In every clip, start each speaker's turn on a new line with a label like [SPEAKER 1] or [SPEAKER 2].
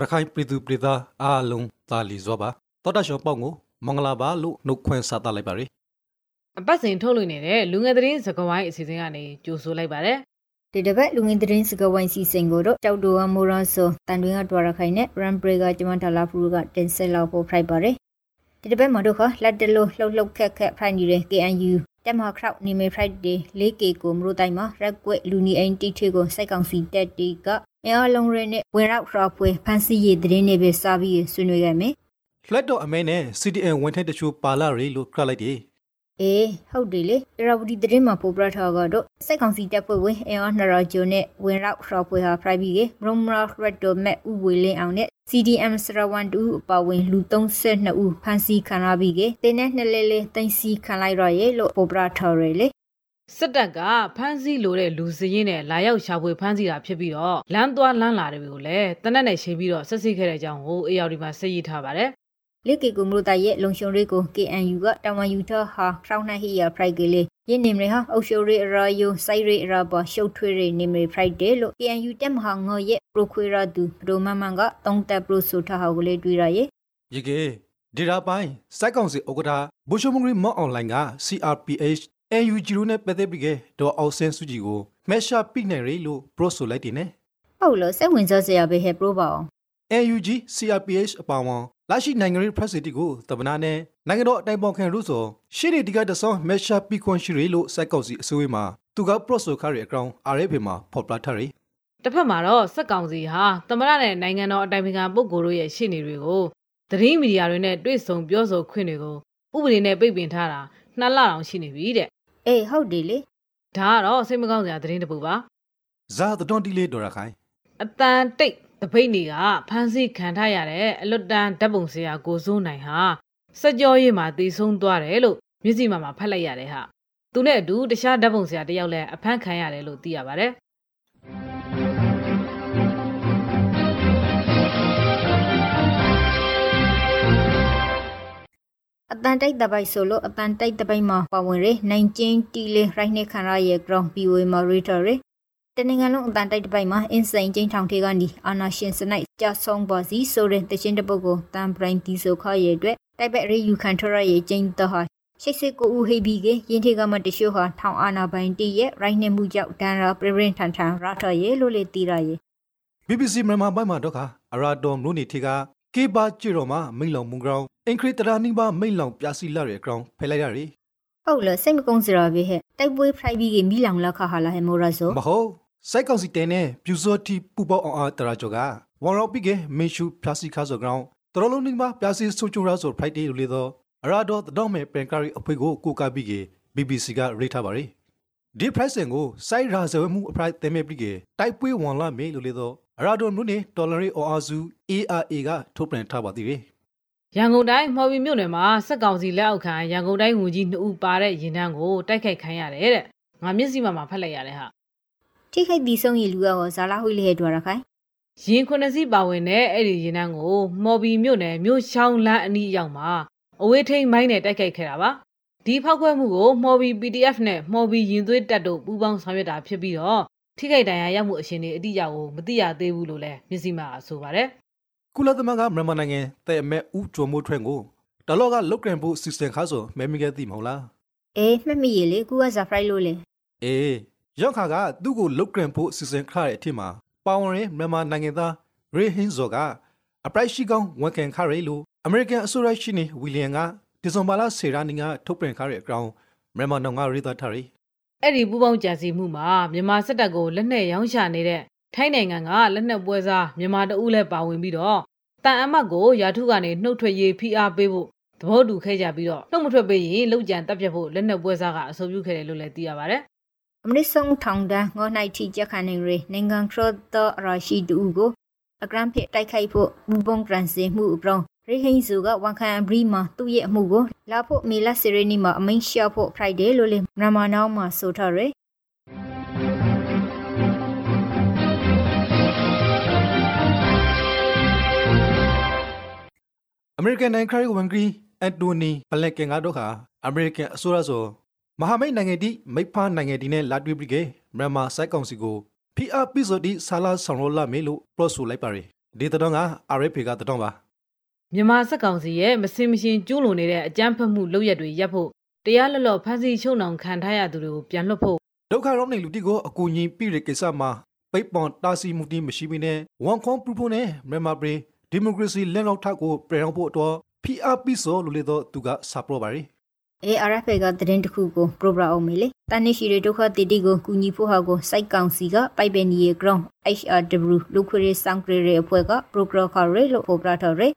[SPEAKER 1] ရခိုင်ပြည်သူပြည်သားအားလုံးသာလီစွာပါတော်တာရှောင်းပေါ့ကိုမင်္ဂလာပါလို့နှုတ်ခွန်းဆက်သလိုက်ပါရယ်
[SPEAKER 2] အပတ်စဉ်ထုတ်လွှင့်နေတဲ့လူငယ်သတင်းစကားဝိုင်းအစီအစဉ်ကနေကြိုဆိုလိုက်ပါတယ်
[SPEAKER 3] ဒီတစ်ပတ်လူငင်သတင်းစကဝိုင်းစီစဉ်ကိုတော့ကြောက်တိုဝမိုရာဆိုတန်တွင်ကတွာရခိုင်နဲ့ရမ်ဘရေကကျမဒါလာဖူကတင်ဆက်လောက်ဖို့ဖိုက်ပါတယ်ဒီတစ်ပတ်မှာတော့ခလက်တလို့လှုပ်လှုပ်ခက်ခက်ဖိုက်နေတဲ့ KNU တက်မခရောက်နေမေ Friday 4K ကိုမလို့တိုင်းမှာရက်ကွက်လူနီအိန်တီထေကိုစိုက်ကောင်စီတက်တီကအင်အားလုံးရဲနဲ့ဝင်ရောက်ခရပွဲဖန်စီရည်သတင်းတွေပဲစာပြီးဆွေးနွေးခဲ့မယ်
[SPEAKER 1] လွှတ်တော်အမဲနဲ့ CDN ဝန်ထမ်းတချို့ပါလာရယ်လို့ခရလိုက်တယ်
[SPEAKER 3] အေးဟုတ်တယ်လေရဝတီသတင်းမှာပို့ပြထားကတော့စိုက်ကောင်စီတပ်ဖွဲ့ဝင်အင်အားနရာဂျိုနဲ့ဝင်ရောက်ခရပွဲဟာ private ကဘရမရာရက်တိုမက်ဥဝေလင်းအောင်နဲ့ CDM စရဝန်တူအပါဝင်လူ32ဦးဖမ်းဆီးခံရပြီးကတင်းနဲ့နှစ်လဲလဲတင်စီခံလိုက်ရရဲ့လို့ပို့ပြထားရလေ
[SPEAKER 2] စစ်တပ်ကဖမ်းဆီးလိုတဲ့လူစရင်နဲ့လာရောက်ရှာဖွေဖမ်းဆီးတာဖြစ်ပြီးတော့လမ်းသွားလမ်းလာတွေကိုလည်းတနက်နဲ့ချိန်ပြီးတော့ဆက်စစ်ခဲ့တဲ့အကြောင်းကိုအေရောက်ဒီမှာဆက်ရထားပါတယ်
[SPEAKER 3] လေကေကူမလို့တရဲ့လုံရှုံရေးကို KNU ကတဝန်ယူထဟာထောင်းနှဟီယာ Friday လေယင်းနေမရဟာအုတ်ရှိုရီအရာယိုစိုက်ရီအရာပါရှုပ်ထွေးရီနေမရ Friday လို့ KNU တက်မဟာငေါ်ရဲ့ပရိုခွေရာသူပရိုမမန်ကတုံးတက်ပရိုဆိုထဟာကိုလေတွေ့ရရဲ့
[SPEAKER 1] ရေကေဒီရာပိုင်းစိုက်ကောင်စီဥက္ကဋ္ဌဘူရှုံမဂရီမော့အွန်လိုင်းက CRPH AUG နဲ့ပတ်သက်ပြီးကေဒေါ်အောင်ဆန်းစုကြည်ကိုမက်ရှာပိနိုင်ရယ်လို့ pro ဆိုလိုက်တယ်နဲ့
[SPEAKER 3] ဟုတ်လို့စိတ်ဝင်စားစရာပဲဟဲ့ပရိုပါအောင်
[SPEAKER 1] AUG CRPH အပါအဝင် လာရှိနိုင်ငံရေး president ကိုတပနာနဲ့နိုင်ငံတော်အတိုင်ပင်ခံရုဆိုရှေ့ဒီဒီကတဆောင်းမက်ရှာပိခွန်ရှိရလို့စိုက်ကောက်စီအစိုးရမှာသူက pro ဆိုခရရဲ့အကောင့် RFA မှာဖော်ပြထားရယ်
[SPEAKER 2] တစ်ဖက်မှာတော့စက်ကောင်စီဟာသမရနဲ့နိုင်ငံတော်အတိုင်ပင်ခံပုဂ္ဂိုလ်တို့ရဲ့ရှေ့နေတွေကိုသတင်းမီဒီယာတွေနဲ့တွေ့ဆုံပြောဆိုခွင့်တွေကိုဥပဒေနဲ့ပိတ်ပင်ထားတာနှစ်လတောင်ရှိနေပြီတဲ့
[SPEAKER 3] အေးဟုတ်တယ်လေ
[SPEAKER 2] ဒါကတော့စိတ်မကောင်းစရာသတင်းတစ်ပုဒ်ပါ
[SPEAKER 1] ဇာတတွန်တီလေးဒေါ်ရခိုင်
[SPEAKER 2] အတန်တိတ် တပိတ်တွေကဖမ်းဆီးခံထားရတဲ့အလွတ်တန်းဓာတ်ပုံဆရာကိုစိုးနိုင်ဟာစက်ကြောရေးမှာတည်ဆုံးသွားတယ်လို့မျက်စိမှမှာဖတ်လိုက်ရတယ်ဟာသူနဲ့အတူတခြားဓာတ်ပုံဆရာတယောက်လည်းအဖမ်းခံရတယ်လို့သိရပါတယ်
[SPEAKER 3] အတန်တိုက်တပိုက်ဆိုလို့အတန်တိုက်တပိုက်မှာပါဝင်ရနိုင်ကျင်းတီလေးရိုက်နေခန္ဓာရဲ့ ground POA moderator ရ တနင်္ဂနွေလုံးအတန်တိုက်တပိုက်မှာအင်းစိန်ကျင်းထောင်ထေကနေအာနာရှင်စနိုက်ကြဆုံးပါစီဆိုတဲ့တခြင်းတစ်ပုတ်ကိုတန်ပရိုင်းတီဆိုခရဲ့အတွက်တိုက်ပဲ့ရေးယူခံထရရဲ့ကျင်းတဟာရှိတ်စစ်ကိုဦးဟိဘီကရင်ထေကမတရှို့ဟာထောင်အာနာပိုင်တီရဲ့ရိုက်နေမှုကြောင့်ဒန်ရာပရင်ထန်ထန်ရထရဲ့လို့လေတီရရဲ့
[SPEAKER 1] BBC မြန်မာပိုင်းမှာတော့ခါအရာတော်မျိုးနေထေကကေပါကြည့်တော့မှမိန်လောင်မူကောင်အင်ခရစ်တရာနိဘာမိန်လောင်ပြစီလာရဲ့အကောင်ဖယ်လိုက်ရရ
[SPEAKER 3] ဟုတ်လားစိတ်မကုန်းစရာပဲဟဲ့တိုက်ပွဲဖရိုက်ပြီးကမီလောင်လက်ခါဟာလာဟဲမိုရာဆို
[SPEAKER 1] မဟုတ် စိုက်ကောင်စီတဲနဲ့ပြူစောတီပူပေါအောင်အားတရာကျော်ကဝန်ရောပိကေမေရှုပြစီခါဆိုကောင်တော်လုံးနိဘာပြစီဆူချူရာဆို Friday လိုလေတော့အရာတော်တော့မဲ့ပန်ကာရီအဖွေကိုကိုကပိကေ BBC ကရိထားပါရဒီ pricing ကိုစိုက်ရာဇဝဲမှုအဖရိုက်တဲမဲ့ပိကေတိုက်ပွဲဝန်လာမေလိုလေတော့အရာတော်မျိုးနေဒေါ်လာရီအော်အာဇူ ARA ကထုတ်ပြန်ထားပါသေးတယ်
[SPEAKER 2] ရန်ကုန်တိုင်းမော်ဘီမြို့နယ်မှာစက်ကောင်စီလက်အောက်ခံရန်ကုန်တိုင်းဝန်ကြီး2ဦးပါတဲ့ရင်တန်းကိုတိုက်ခိုက်ခံရတယ်တဲ့ငါမျက်စိမှမှာဖတ်လိုက်ရတယ်ဟာ
[SPEAKER 3] ထိခိုက်ပြီးဆုံးရလူရောဇာလာဟွေလေးဟဲ့တွေ့ရခိုင်
[SPEAKER 2] ရင်ခုနှစ်စီးပါဝင်တဲ့အဲ့ဒီရင်တန်းကိုမော်ဘီမြို့နယ်မြို့ရှောင်းလန်းအနီးအရောက်မှာအဝေးထိန်မိုင်းနဲ့တိုက်ခိုက်ခဲ့တာပါဒီဖောက်ခွဲမှုကိုမော်ဘီ PDF နဲ့မော်ဘီရင်သွေးတပ်တို့ပူးပေါင်းဆောင်ရွက်တာဖြစ်ပြီးတော့ထိခိုက်ဒဏ်ရာရမှုအခြေအနေအတိအကျကိုမသိရသေးဘူးလို့လည်းမျက်စိမှဆိုပါတယ်
[SPEAKER 1] ကုလသမဂ္ဂမြန်မာနိုင်ငံတဲ့အမက်ဦးကျော်မိုးထွန်းကိုတလောကလုတ်ကန်ဖို့စီစဉ်ခါဆိုမဲမိခဲ့သိမဟုတ်လား
[SPEAKER 3] အေးမှတ်မိရလေကူကဇာဖရိုက်လို့လေ
[SPEAKER 1] အေး ရောက်ခါကသူ့ကိုလုတ်ကန်ဖို့စီစဉ်ခရတဲ့အထက်မှာပါဝင်ရင်မြန်မာနိုင်ငံသားရေဟင်းဇော်ကအပရိုက်ရှိကောင်းဝန်ခံခရလို့အမေရိကန်အစိုးရရှိနေဝီလီယံကဒီဇွန်ဘာလ10ရက်နေ့ကထုတ်ပြန်ခရတဲ့အကြောင်းမြန်မာနိုင်ငံရေးသားထားရ
[SPEAKER 2] အဲ့ဒီပူပေါင်းကြံစည်မှုမှာမြန်မာစစ်တပ်ကိုလက်နက်ရောင်းချနေတဲ့ထိုင်းနိုင်ငံကလက်နက်ပွဲစားမြန်မာတအုပ်လည်းပါဝင်ပြီးတော့တန်အမတ်ကိုယာထုကနေနှုတ်ထွက်ရေးဖိအားပေးဖို့သဘောတူခဲ့ကြပြီးတော့နှုတ်မထွက်ပေးရင်လောက်ကြံတက်ပြတ်ဖို့လက်နက်ပွဲစားကအဆိုပြုခဲ့တယ်လို့လည်းသိရပါတယ်
[SPEAKER 3] အမရစ်ဆုံထောင်ဒန်ငေါနိုင်တီချက်ခန်နေရနိုင်ငံခရဒရာရှိတူကိုအကရန်ဖြစ်တိုက်ခိုက်ဖို့ဘူပုံဂရန်စင်မှုအပရောင်းရိဟိန်စုကဝန်ခံအဘရီမှာသူ့ရဲ့အမှုကိုလာဖို့မေလစီရနီမှာအမိန်ရှာဖို့ Friday လို့လေမြန်မာနောင်မှာဆိုထားရယ်
[SPEAKER 1] အမေရိကန်နိုင်ငံခရဝန်ဂရီအန်တိုနီဘလက်ကင်ကတော့ခါအမေရိကန်အစိုးရဆို မဟာမိတ်နိုင်ငံတီမိဖားနိုင်ငံတီနဲ့လာတွေ့ပြီးကမြန်မာစိုက်ကောင်စီကို PR ပိဆိုဒီဆာလာဆောင်ရောလာမေလို့ပြောဆိုလိုက်ပါရယ်ဒီတတော်က RFA ကတတော်ပါ
[SPEAKER 2] မြန်မာစက်ကောင်စီရဲ့မစင်မရှင်ကျူးလွန်နေတဲ့အကြမ်းဖက်မှုလုပ်ရက်တွေရပ်ဖို့တရားလော်လော်ဖမ်းဆီးချုပ်နှောင်ခံထားရသူတွေကိုပြန်လွှတ်ဖို့
[SPEAKER 1] ဒုက္ခရောက်နေလူတီကိုအကူအညီပြည့်တဲ့ကိစ္စမှာပိတ်ပွန်တာစီမှုတီမရှိဘဲနဲ့ဝန်ခွန်ပူဖို့နဲ့မြန်မာပြည်ဒီမိုကရေစီလက်နောက်ထပ်ကိုပြန်အောင်ဖို့အတွက် PRP ဆိုလို့လေတော့သူကစာပရောပါရီ
[SPEAKER 3] ARFA ကသတင်းတစ်ခုကိုပရိုဂရမ်အောင်မေလေတန်နေရှိတဲ့ဒုက္ခတီတီကိုကူညီဖို့ဟာကိုစိုက်ကောင်စီကပိုက်ပယ်နီရဲ့ ground HRW လူခွေရေးစောင့်ကြရဲအဖွဲ့ကပရိုဂရမ်ခရဲလို့ဖော်ပြထားရဲ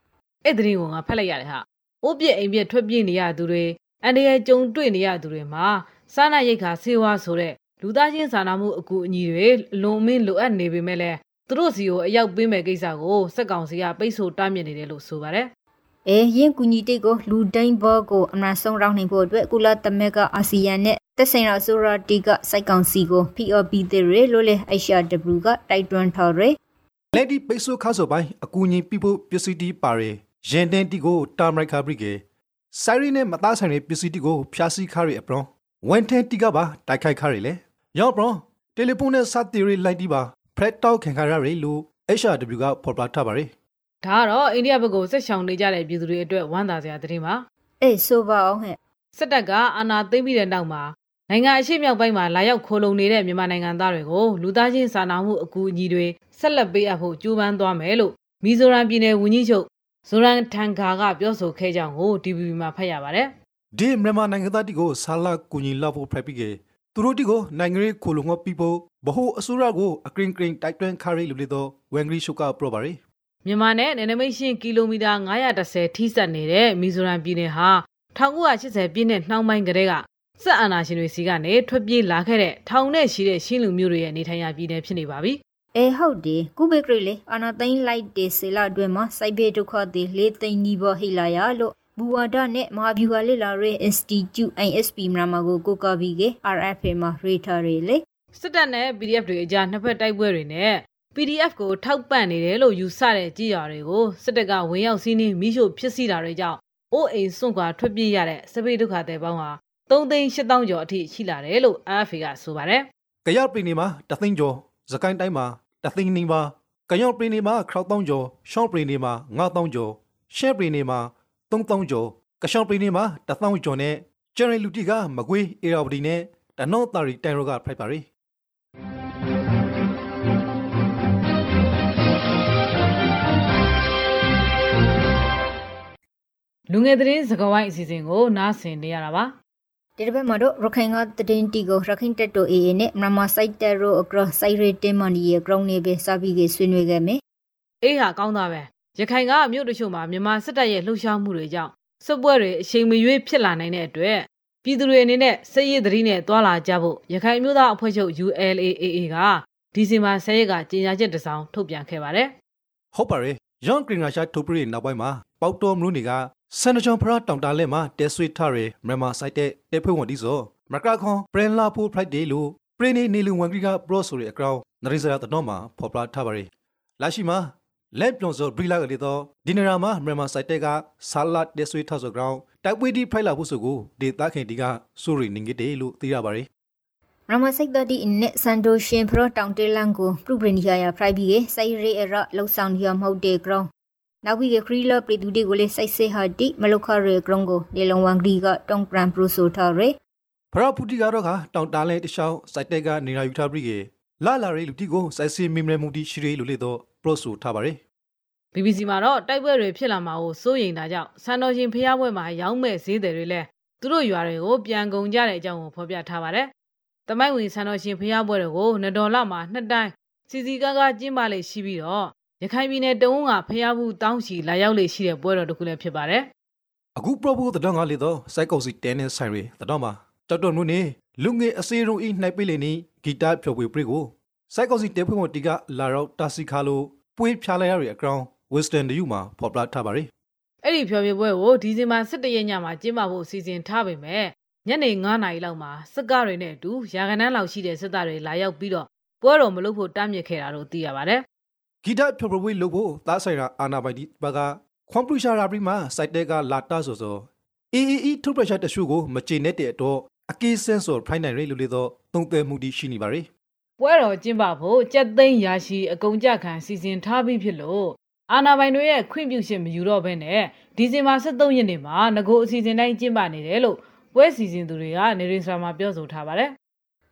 [SPEAKER 2] အဲ့ဒီကိုငါဖက်လိုက်ရတယ်ဟာ။အိုးပြစ်အိမ်ပြစ်ထွက်ပြေးနေရသူတွေအန်ဒီရဲ့ကြုံတွေ့နေရသူတွေမှာစားနပ်ရိက္ခာဆေးဝါးဆိုတဲ့လူသားချင်းစာနာမှုအကူအညီတွေအလွန်မင်းလိုအပ်နေပေမဲ့လည်းသူတို့စီကိုအရောက်ပေးမဲ့ကိစ္စကိုစက်ကောင်စီကပိတ်ဆို့တားမြစ်နေတယ်လို့ဆိုပါတယ်
[SPEAKER 3] အဲရင်ကူညီတိတ်ကိုလူဒိုင်းဘောကိုအမနာဆုံးရောက်နိုင်ဖို့အတွက်ကုလသမဂ္ဂအာဆီယံနဲ့တက်ဆိုင်ရာဆိုရာတီကစိုက်ကောင်စီကို PRP တဲ့ရဲလို့လေ HRW ကတိုက်တွန်းထားရဲ
[SPEAKER 1] လက်ဒီပိတ်ဆို့ခါဆိုပိုင်းအကူအညီပြဖို့ပစ္စည်းတီပါရယ်ရင်တန်တီကိုတာမရိုက်ခါဘရိကေဆိုင်ရီနဲ့မသားဆိုင်တဲ့ပစ္စည်းတီကိုဖျားဆီးခါရယ်အပရွန်ဝန်တန်တီကပါတိုက်ခိုက်ခါရယ်လေရောက်ပရွန်တယ်လီဖုန်းနဲ့စတီရီလိုက်တီပါဖရက်တောက်ခံခါရယ်လို့ HRW ကဖော်ပြထားပါရယ်။
[SPEAKER 2] ဒါကတော့အိန္ဒိယဘက်ကိုဆက်ရှောင်နေကြတဲ့ပြည်သူတွေအတွက်ဝမ်းသာစရာသတင်းပါ
[SPEAKER 3] အေးဆိုပါအောင်ဟဲ့။
[SPEAKER 2] စစ်တပ်ကအာဏာသိမ်းပြီးတဲ့နောက်မှာနိုင်ငံအရှိမြောက်ပိုင်းမှာလာရောက်ခိုးလုံနေတဲ့မြန်မာနိုင်ငံသားတွေကိုလူသားချင်းစာနာမှုအကူအညီတွေဆက်လက်ပေးအပ်ဖို့ကြိုးပမ်းသွားမယ်လို့မီဇိုရမ်ပြည်နယ်ဝန်ကြီးချုပ်ဇိုရန်ထန်ဂါကပြောဆိုခဲ့ကြောင်းကို DVB မှာဖတ်ရပါတယ်။
[SPEAKER 1] ဒီမြန်မာနိုင်ငံသားတီကိုဆာလာကူညီလောက်ဖို့ဖရက်ပြီးကေသူတို့တီကိုနိုင်ငံရေးခိုလုံငေါပီပိုဘဟုအစိုးရကိုအကရင်ကရင်တိုက်တွန်းခါရယ်လို့လေတော့ဝန်ဂရီရှုကပရောပါရယ်
[SPEAKER 2] မြန်မာနဲ့နယ်နိမိတ်ရှင်းကီလိုမီတာ930ထိစပ်နေတဲ့မီဇိုရမ်ပြည်နယ်ဟာ1980ပြည့်နှစ်နှောင်းပိုင်းကတည်းကစက်အာဏာရှင်တွေစီကနေထွက်ပြေးလာခဲ့တဲ့ထောင်နဲ့ရှိတဲ့ရှင်းလူမျိုးတွေရဲ့နေထိုင်ရာပြည်နယ်ဖြစ်နေပါပြီ
[SPEAKER 3] အေးဟုတ်တယ်ကုဘေကရီလေအနာသိန်းလိုက်တဲ့ဆေလာအတွင်းမှာစိုက်ဘေဒုက္ခသည်လေးသိန်းကြီးပေါ်ဟိလာရလို့ဘူဝါဒနဲ့မဟာဗျူဟာလေလာရေး Institute ISP မြန်မာကိုကိုကာဘီက RFA မှာရေးထားရလေ
[SPEAKER 2] စစ်တပ်နဲ့ PDF တွေအကြားနှစ်ဖက်တိုက်ပွဲတွေနဲ့ PDF ကိုထောက်ပံ့နေတယ်လို့ယူဆတဲ့ကြေးရွာတွေကိုစစ်တပ်ကဝင်ရောက်စီးနင်းမိရှို့ဖျက်ဆီးတာတွေကြောင့်အိုးအိမ်စွန့်ခွာထွက်ပြေးရတဲ့စပိတ်ဒုက္ခသည်ပေါင်းဟာ3သိန်း8000ကျော်အထိရှိလာတယ်လို့ AFA ကဆိုပါတယ်
[SPEAKER 1] ကရပြည်နေမှာတသိန်းကျော်စကိုင်းတိုင်းမှာတသိန်းနီးပါးကယောပြည်နေမှာခောက်တောင်းကျော်ရှောင်းပြည်နေမှာ9000ကျော်ရှဲပြည်နေမှာ3000ကျော်ကရှောင်းပြည်နေမှာ1000ကျော်နဲ့ကျန်ရလူတီကမကွေးအေရာဝတီနဲ့တနောတာရီတိုင်ရောကဖိုက်ပါရီ
[SPEAKER 2] လူငယ်သတင်းစကားဝိုင်းအစီအစဉ်ကိုနားဆင်နေရတာပါ
[SPEAKER 3] ဒီတစ်ပတ်မှာတော့ရခိုင်ကသတင်းတီကိုရခိုင်တက်တို AA နဲ့မြန်မာစိုက်တက်ရိုအကရစိုက်ရတင်မနီရဲ့ ground နေပဲစပြီးကဆွေးနွေးခဲ့မယ်
[SPEAKER 2] အေးဟာကောင်းသားပဲရခိုင်ကမြို့တချို့မှာမြန်မာစစ်တပ်ရဲ့လှုပ်ရှားမှုတွေကြောင့်စစ်ပွဲတွေအချိန်မရွေးဖြစ်လာနိုင်တဲ့အတွက်ပြည်သူတွေအနေနဲ့စစ်ရေးသတိနဲ့တွာလာကြဖို့ရခိုင်မျိုးသားအဖွဲ့ချုပ် ULAAA ကဒီဇင်ဘာ10ရက်ကကြေညာချက်တစ်စောင်ထုတ်ပြန်ခဲ့ပါတယ်
[SPEAKER 1] ဟုတ်ပါရဲ့ရန်ကရင်နာရှာထိုပရီနောက်ပိုင်းမှာပေါက်တော်မလို့နေက စန်နချွန်ဖရာတောင်တာလက်မှာတဲဆွေထားရမြန်မာစိုက်တဲ့တဲဖွဲ့ဝင်တီဆိုမကရခွန်ပရင်လာဖိုဖရိုက်ဒေးလို့ပရင်းနေနေလူဝန်ကရီကပရောဆိုရအကောင်နရိစရာတတော်မှာဖော်ပြထားပါရဲ့လာရှိမှာလက်ပြုံစောဘရီလာကလေးတော့ဒီနရာမှာမြန်မာစိုက်တဲ့ကဆာလတ်တဲဆွေထားဆိုကောင်တိုက်ပွေးဒီဖိုက်လာဖို့ဆိုကိုဒေတာခင်တီကဆိုရီနေငစ်တယ်လို့သိရပါရဲ့
[SPEAKER 3] မြန်မာစိုက်တက်တီနဲ့စန်ဒိုရှင်ဖရတောင်တေလန်ကိုပရုပရင်ယာယာဖရိုက်ပြီးကစိုက်ရဲအရလောက်ဆောင်ရမဟုတ်တဲ့ ground နောက်ပြီးခရီးလပရီတူဒီကိုလေစိုက်စေဟာတီမလုခရဲ ground ကိုလေလုံဝန်ဂရီကတောင်ဂရန်ပရိုဆိုထားရဲ
[SPEAKER 1] ဖရာပူတီကတော့ကတောင်တာလဲတခြားစိုက်တဲ့ကနေရာယူထားပြီးကေလာလာရီလူတီကိုစိုက်စီမီမရမူတီရှိရီလို့လေတော့ပရောဆိုထားပါရဲ့
[SPEAKER 2] BBC မှာတော့တိုက်ပွဲတွေဖြစ်လာမှာကိုစိုးရိမ်တာကြောင့်စံတော်ရှင်ဖျားပွဲမှာရောင်းမဲ့ဈေးတွေလည်းသူတို့ရွာတွေကိုပြန်ကုန်ကြတဲ့အကြောင်းကိုဖော်ပြထားပါတယ်။တမိုင်းဝင်စံတော်ရှင်ဖျားပွဲတွေကိုနဒေါ်လာမှာနှစ်တိုင်းစီစီကားကားကျင်းပလေရှိပြီးတော့ ရခိုင်ပြည်နယ်တဝန်းကဖျားဘူးတောင်းချီလာရောက်လေရှိတဲ့ပွဲတော်တစ်ခုလည်းဖြစ်ပါတယ်
[SPEAKER 1] အခုပရောဘူးတတော်ငါလေတော့စိုက်ကောက်စီတဲနဲ့ဆိုင်ရီတတော်မှာကြောက်တော်နုနေလူငယ်အစေရုံဤနှိုက်ပိလေနီဂီတဖြော်ပွေပရိကိုစိုက်ကောက်စီတဲဖွင့်မတီကလာတော့တာစီခါလိုပွေးဖြားလိုက်ရတဲ့အကောင်ဝက်စတန်ဒယူမှာဖော်ပြထားပါရဲ့။
[SPEAKER 2] အဲ့ဒီဖျော်ဖြေပွဲကိုဒီဇင်ဘာ17ရက်ညမှာကျင်းပဖို့စီစဉ်ထားပေမဲ့ညနေ9:00နာရီလောက်မှာစစ်ကားတွေနဲ့အတူရာခိုင်နှန်းလောက်ရှိတဲ့စစ်သားတွေလာရောက်ပြီးတော့ပွဲတော်မလုပ်ဖို့တားမြစ်ခဲ့တာလို့သိရပါတယ်။
[SPEAKER 1] ဂီတဖြော်ပွေလို့ဖို့သားဆိုင်ရာအာနာပိုင်ဒီဘကခွန်ပလူရှာရာပရီမှာစိုက်တဲကလာတာဆိုဆိုအေးအေးထုတ်ပရက်ရှာတရှုကိုမချေနဲ့တဲ့တော့အကေးစင်ဆိုဖိုင်နိုင်ရီလို့လေတော့တုံးတယ်မှုတီရှိနေပါရဲ့
[SPEAKER 2] ပွဲတော်ကျင်းပဖို့ကြက်သိန်းရာရှိအကုန်ကြခံစီစဉ်ထားပြီးဖြစ်လို့အာနာပိုင်တွေရဲ့ခွင့်ပြုရှင်မယူတော့ဘဲနဲ့ဒီဇင်ဘာ23ရက်နေ့မှာငကိုအစီအစဉ်တိုင်းကျင်းပနေတယ်လို့ပွဲစီစဉ်သူတွေကနေရင်စရာမှာပြောဆိုထားပါတယ်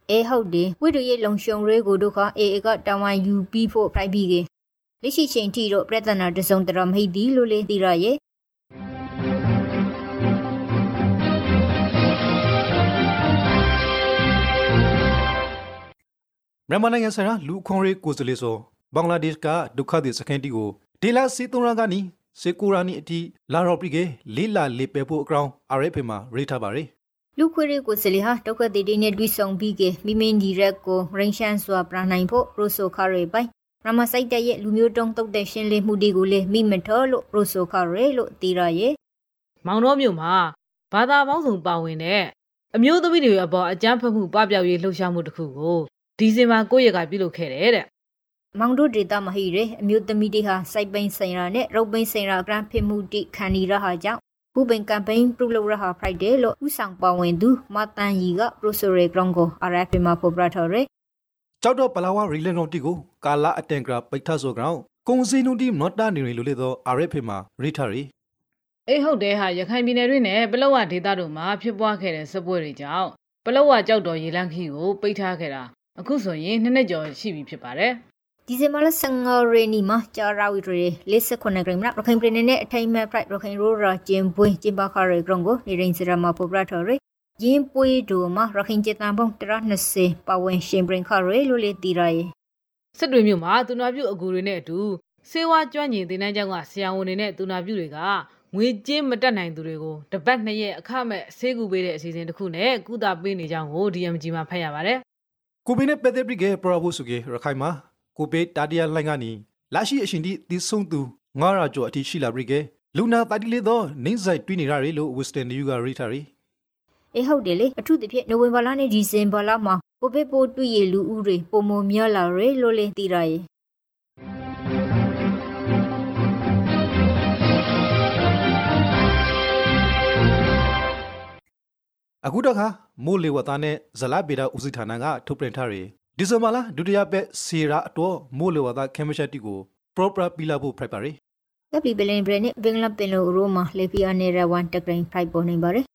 [SPEAKER 3] အေးဟုတ်တယ်ဝိတုရဲ့လုံရှုံရေးကိုတို့ခအေအေကတောင်ဝမ်ယူပြီးဖို့ဖိုက်ပြီးက လက်ရှိချိန်ထိတော့ပြဿနာတစုံတရမဟိဒီလို့လေသိရရဲ့
[SPEAKER 1] မြန်မာနိုင်ငံဆိုင်ရာလူခွန်ရေးကိုယ်စားလှယ်ဆိုဘင်္ဂလားဒေ့ရှ်ကဒုက္ခသည်စခန်းတီကိုဒေလာစီတုံရာကနီစေကူရာနီအတီလာရော်ပရီကလေးလာလေးပဲဖို့အကောင် RFA မှာရေးထားပါရယ်
[SPEAKER 3] လူခွေရီကိုစလီဟာတောက်ကတိတိနဲ့တွေ့ဆုံပြီးကမိမင်းဒီရက်ကိုရင်ရှန်စွာပြနိုင်ဖို့ရိုဆိုခရဲပိုင် ရမဆိုင်တဲ့ရဲ့လူမျိုးတုံးတုတ်တဲ့ရှင်းလင်းမှုတွေကိုလေမိမထောလို့ရိုဆိုခရဲလို့တီရရဲ့
[SPEAKER 2] မောင်တော်မြို့မှာဘာသာပေါင်းစုံပါဝင်တဲ့အမျိုးသမီးတွေအပေါ်အကြမ်းဖက်မှုပပျောက်ရေးလှုပ်ရှားမှုတစ်ခုကိုဒီဇင်ဘာ9ရက်ကပြုလုပ်ခဲ့တယ်တဲ့
[SPEAKER 3] မောင်တို့ဒေတာမဟိရဲအမျိုးသမီးတွေဟာစိုက်ပိန်ဆိုင်ရာနဲ့ရုပ်ပိန်ဆိုင်ရာဂရန်ဖြစ်မှုတိခံနေရဟာကြောင့်ခုပင်ကမ်ပိန်းပြုလုပ်ရဟာ Friday လို့ဥဆောင်ပါဝင်သူမတန်ရီက Professor Grong ကို RFA မှာဖော်ပြထားတယ်
[SPEAKER 1] ကြောက်တော့ပလာဝရီလန်ကောင်တီကိုကာလာအတန်ကရာပိတ်ထဆိုကောင်ကုံစီနုတီမတ်တာနေလို့လေတော့ RFA မှာရေးထားရယ်
[SPEAKER 2] အေးဟုတ်တယ်ဟာရခိုင်ပြည်နယ်တွင်းနဲ့ပလောဝဒေသတို့မှာဖြစ်ပွားခဲ့တဲ့စစ်ပွဲတွေကြောင့်ပလောဝကြောက်တော်ရေလန်းခီကိုပိတ်ထားခဲ့တာအခုဆိုရင်နှစ်နှစ်ကျော်ရှိပြီဖြစ်ပါတယ်
[SPEAKER 3] ဒီဇင်ဘာလ15ရက်နေ့မှာကြာရာဝီတွေ59ဂရမ်ရခိုင်ပြည်နယ်နဲ့အထိုင်မဲ့ Pride ရခိုင်ရိုးရာကျင်းပွေးကျင်းပခါရဲ Grong ကိုနေရင်စရမှာဖော်ပြထားတယ် ရင်းပွေးတို့မှာရခိုင်ကျတန်ပုံ120ပါဝင်ရှင်ပရင်ခါရဲလို့လေတီရရဲ့
[SPEAKER 2] စစ်တွေမြို့မှာသူနာပြုအကူတွေနဲ့အတူစေဝါကျွမ်းကျင်တင်တန်းကျောင်းကဆရာဝန်တွေနဲ့သူနာပြုတွေကငွေကျင်းမတက်နိုင်သူတွေကိုတပတ်နှစ်ရက်အခမဲ့ဆေးကူပေးတဲ့အစီအစဉ်တစ်ခုနဲ့ကုသပေးနေကြောင်းကို DMG မှာဖတ်ရပါတယ်
[SPEAKER 1] ကိုဘေနဲ့ပက်သက်ပရိကပရဘုစုကေရခိုင်မှာကိုဘေတာဒီယာလိုင်းကနီလာရှိအရှင်တီတီဆုံသူငါရာကျော်အတီရှိလာပရိကေလူနာတာတီလေးတော့နေဆိုင်တွင်းနေရလေလို့ Western New ကရေးထားရယ်
[SPEAKER 3] အေးဟုတ်တယ်လေအထူးသဖြင့်နိုဝင်ဘာလနဲ့ဒီဇင်ဘာလမှာကိုဗစ်ပိုးတွေ့ရလူဦးတွေပုံမများလာရဲလို့လေသိရရဲ့
[SPEAKER 1] အခုတော့ခါမိုးလေဝသနဲ့ဇလပေတာဦးစီးဌာနကထုတ်ပြန်ထားရယ်ဒီဇင်ဘာလဒုတိယပတ်စီရာအတော့မိုးလေဝသခမရှက်တီကို proper ပြလာဖို့ဖိုက်ပါရယ်
[SPEAKER 3] ကပလီဘလင်ဘရနဲ့ဘင်္ဂလားပင်လိုရိုမှာလေပီယာနေရဝန်တက်ကရင်ဖိုက်ပေါ်နေပါတယ်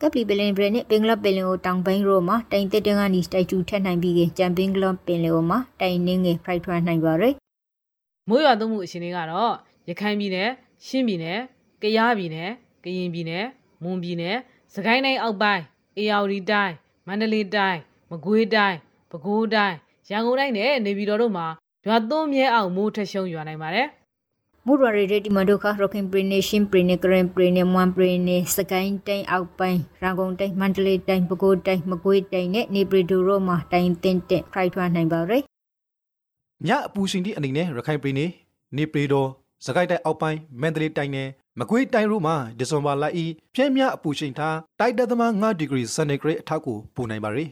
[SPEAKER 3] ကပလီဘလင်ဘရနဲ့ဘင်္ဂလားပင်လိုတောင်ပိုင်းရိုမှာတိုင်တက်တန်းကနေတိုက်တူထက်နိုင်ပြီးကကြံဘင်္ဂလားပင်လိုမှာတိုင်နင်းငယ်ဖိုက်ထွန်းနိုင်ပါရယ်
[SPEAKER 2] မိုးရွာသွန်းမှုအခြေအနေကတော့ရခိုင်ပြည်နယ်ရှမ်းပြည်နယ်ကယားပြည်နယ်ကရင်ပြည်နယ်မွန်ပြည်နယ်စကိုင်းတိုင်းအောက်ပိုင်းအေရဝတီတိုင်းမန္တလေးတိုင်းမကွေးတိုင်းပဲခူးတိုင်းရန်ကုန်တိုင်းနဲ့နေပြည်တော်တို့မှာရွာသွန်းမြဲအောင်မိုးထက်ရှုံရွာနိုင်ပါတယ်
[SPEAKER 3] မူရရီရေတီမဒုခရခင်ပရီနေရှင်ပရီနေဂရန်ပရီနေမွမ်ပရီနေစကိုင်းတိုင်းအောက်ပိုင်းရန်ကုန်တိုင်းမန္တလေးတိုင်းပဲခူးတိုင်းမကွေးတိုင်းနဲ့နေပြည်တော်တို့မှာတိုင်တင်တက်ဖိုက်ထွန်းနိုင်ပါရယ်
[SPEAKER 1] ညအပူရှင်တီအနေနဲ့ရခိုင်ပြည်နယ်နေပြည်တော်စကိုင်းတိုင်းအောက်ပိုင်းမန္တလေးတိုင်းနဲ့မကွေးတိုင်းတို့မှာဒီဇင်ဘာလဤပြင်းမြအပူရှင်ထားတိုက်တက်သမား9ဒီဂရီစင်တီဂရိတ်အထောက်ကိုပူနိုင်ပါရယ်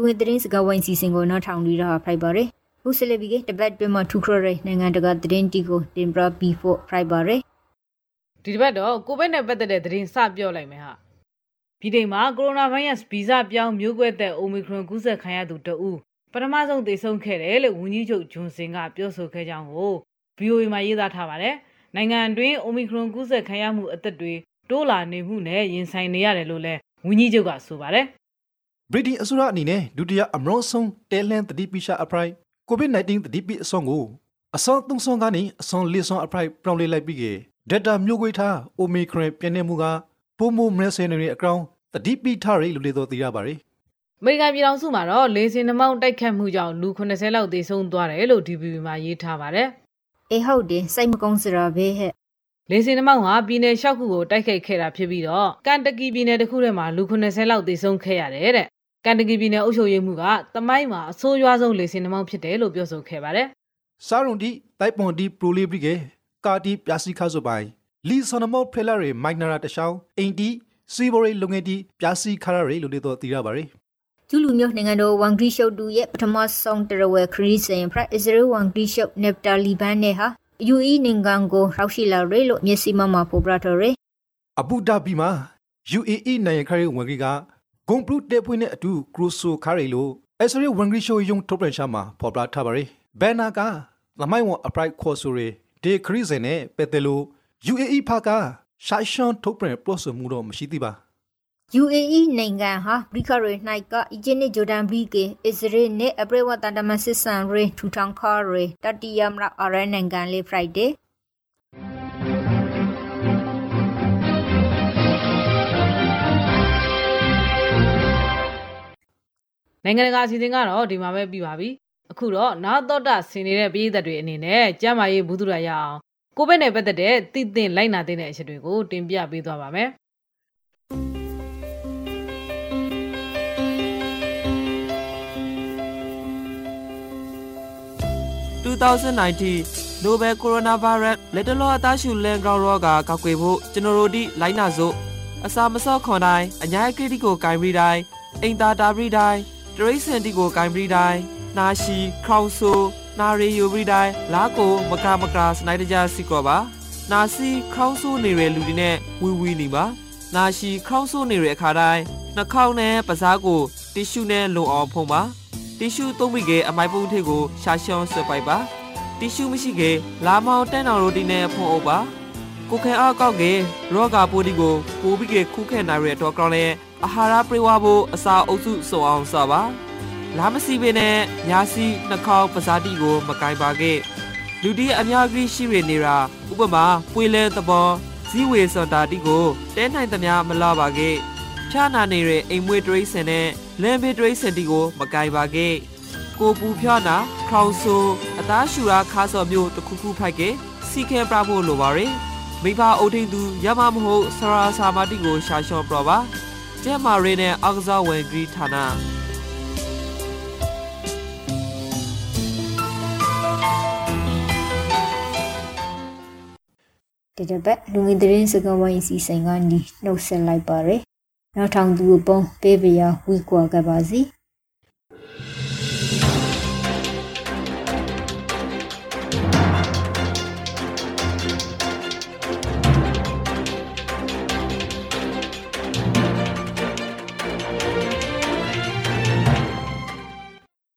[SPEAKER 3] လူဝင်သတင်းစကားဝိုင်းစီစဉ်ကိုနောက်ထောင်ပြီးတော့ဖိုက်ပါရယ်ခုစလေဘီကတပတ်တွင်မှာထူခရရဲနိုင်ငံတကာသတင်းတီကိုတင်ပြပြီးဖို့ဖိုက်ပါရယ်
[SPEAKER 2] ဒီတစ်ပတ်တော့ကိုဗစ်နဲ့ပတ်သက်တဲ့သတင်းစပြောလိုက်မယ်ဟာပြည်ထိုင်မှာကိုရိုနာဗိုင်းရပ်စ်ဗီဇပြောင်းမျိုးကွဲတဲ့အိုမီခရွန်ကူးစက်ခံရသူတဦးပထမဆုံးသေဆုံးခဲ့တယ်လို့ဝန်ကြီးချုပ်ဂျွန်စင်ကပြောဆိုခဲ့ကြောင်းကို VOA မှာရေးသားထားပါတယ်နိုင်ငံတွင်းအိုမီခရွန်ကူးစက်ခံရမှုအသက်တွေတိုးလာနေမှုနဲ့ရင်ဆိုင်နေရတယ်လို့လည်းဝန်ကြီးချုပ်ကဆိုပါတယ်
[SPEAKER 1] ဗြိတိန်အစိုးရအနေနဲ့ဒုတိယအမရောဆုံးတဲလန်တတိပိရှာအပရိုက်ကိုဗစ် -19 တတိပိအဆောင်ကိုအဆောင်သုံးဆောင်ကနေအဆောင်လေးဆောင်အပရိုက်ပြောင်းလဲလိုက်ပြီးကေဒက်တာမျိုးကွေးထားအိုမီခရင်ပြင်းနေမှုကပုံမမရဆဲနေတဲ့အကောင်တတိပိထားရလို့လေတော့သိရပါရယ်
[SPEAKER 2] အမေရိကန်ပြည်ထောင်စုမှာတော့လေဆင်နှမောင်းတိုက်ခတ်မှုကြောင့်လူ80လောက်သေဆုံးသွားတယ်လို့ DVB မှာရေးထားပါတယ်
[SPEAKER 3] အေးဟုတ်တယ်စိတ်မကောင်းစရာပဲဟဲ့
[SPEAKER 2] လေဆင်နှမောင်းဟာပြည်နယ်၆ခုကိုတိုက်ခိုက်ခဲ့တာဖြစ်ပြီးတော့ကန်တကီပြည်နယ်တစ်ခုထဲမှာလူ80လောက်သေဆုံးခဲ့ရတယ်တဲ့ ကန်တကီပြည်နယ်အုပ်ချုပ်ရေးမှူးကတမိုင်းမှာအဆိုးရွားဆုံးလေဆင်နှမောင်းဖြစ်တယ်လို့ပြောဆိုခဲ့ပါတယ်
[SPEAKER 1] စာရုံဒီတိုက်ပွန်ဒီပရိုလီဘရီကေကာတီပြစီခါဆိုပိုင်လီဆန်နမောဖရလာရီမိုက်နာရာတရှောင်းအင်တီစီဘရီလုံငယ်တီပြစီခါရရီလို့လေတော့သိရပါရယ်
[SPEAKER 3] ကျူလူမျိုးနိုင်ငံတော်ဝန်ဂရီရှုပ်တူရဲ့ပထမဆုံးတရဝဲခရီးစဉ်ဖရအစ္စရေးဝန်ဂရီရှုပ်နက်တာလီဘန်နဲ့ဟာ UAE နိုင်ငံကိုရောက်ရှိလာရဲလို့မျက်စိမှမှာပေါ်ပြထားရဲ
[SPEAKER 1] အဘူဒါဘီမှာ UAE နိုင်ငံခရီးဝင်ကြီးက ဂုံပလူတဲ့ပွင့်နဲ့အတူကရိုဆိုခါရီလိုအစရီဝန်ဂရီရှိုယုံထုတ်ပြန်ချမှာပေါ်ပလာထားပါရီဘန်နာကလမိုင်ဝန်အပရိုက်ခေါ်ဆိုရီဒေခရီဇန်နဲ့ပက်တယ်လို UAE ဖာကရှာရှန်ထုတ်ပြန်ပလော့ဆမှုတော့မရှိသေးပါ
[SPEAKER 3] UAE နိုင်ငံဟာဘရိခရီနိုင်ကအီဂျစ်နဲ့ဂျိုဒန်ဘရီကေအစ္စရေးနဲ့အပရဝတန်တမစစ်ဆန်ရီထူထောင်ခါရီတတိယမရအရနိုင်ငံလေးဖ
[SPEAKER 2] နိုင်ငံတကာအစီအစဉ်ကတော့ဒီမှာပဲပြီးပါပြီအခုတော့နာတော်တာဆင်နေတဲ့ပြည်သက်တွေအနေနဲ့ကျမ်းမာရေးဘူးသူရရအောင်ကိုဗစ်နဲ့ပတ်သက်တဲ့သိသင့်လိုက်နာသင့်တဲ့အချက်တွေကိုတင်ပြပေးသွားပါမယ်
[SPEAKER 4] 2019 Nobel Coronavirus လက်တလောအသားရှူလန်ကောင်ရောဂါကောက်ွယ်ဖို့ကျွန်တော်တို့ဒီလိုက်နာစို့အစာမစော့ခွန်တိုင်းအညာကရတီကိုဂိုင်းပြီးတိုင်းအိမ်သာတာပြီးတိုင်း တရိတ်စင်တီကိုဂိုင်းပြီးတိုင်းနာရှိခေါင်ဆူနာရီယူပြီးတိုင်းလာကိုမကမကစနိုက်တကြစီကောပါနာစီခေါင်းဆူနေတဲ့လူတွေနဲ့ဝီဝီနေပါနာရှိခေါင်းဆူနေတဲ့အခါတိုင်းနှာခေါင်းနဲ့ပစားကိုတီရှူနဲ့လုံအောင်ဖုံးပါတီရှူသုံးပြီးကအမိုက်ပုံးထိပ်ကိုရှာရှောင်းဆွဲပိုက်ပါတီရှူမရှိကေလာမောင်တန်းတော်ရိုတီနဲ့ဖုံးအုပ်ပါကိုခဲအောက်ကောက်ကေရောဂါပိုးဒီကိုပိုးပြီးကေခုခဲနိုင်ရတဲ့တော့ကောင်းလဲ အာဟာရပြေဝဖို့အစာအုပ်စုစုံအောင်စပါလာမစီပင်နဲ့ညာစီနှာခေါင်းပဇာတိကို မကင်ပါခဲ့လူဒီအများကြီးရှိရနေတာဥပမာပွေလဲသဘောဇီဝေစွန်တာတိကိုတဲနိုင်သမျှမလာပါခဲ့ဖြာနာနေတဲ့အိမ်မွေးတရိစင်နဲ့လမ်းဘေးတရိစင်တီကို မကင်ပါခဲ့ကိုပူဖြာနာခေါင်ဆူအသားရှူရာခါစော်မျိုးတစ်ခုခုဖိုက်ကေစီခဲပြဖို့လိုပါရယ်မိဘအုပ်ထိန်သူရမမဟုတ်ဆရာစာမာတိကိုရှာလျှော့ပြပါ ကျဲမာရီနဲ့အောက်ကစားဝင်ဂရီဌာန
[SPEAKER 3] တတပတ်လူငယ်သတင်းစကားဝိုင်းစီစဉ်ကနေနှုတ်ဆက်လိုက်ပါရယ်နောက်ထောင်သူအပေါင်းပေးပရာဝီကွာကပါစီ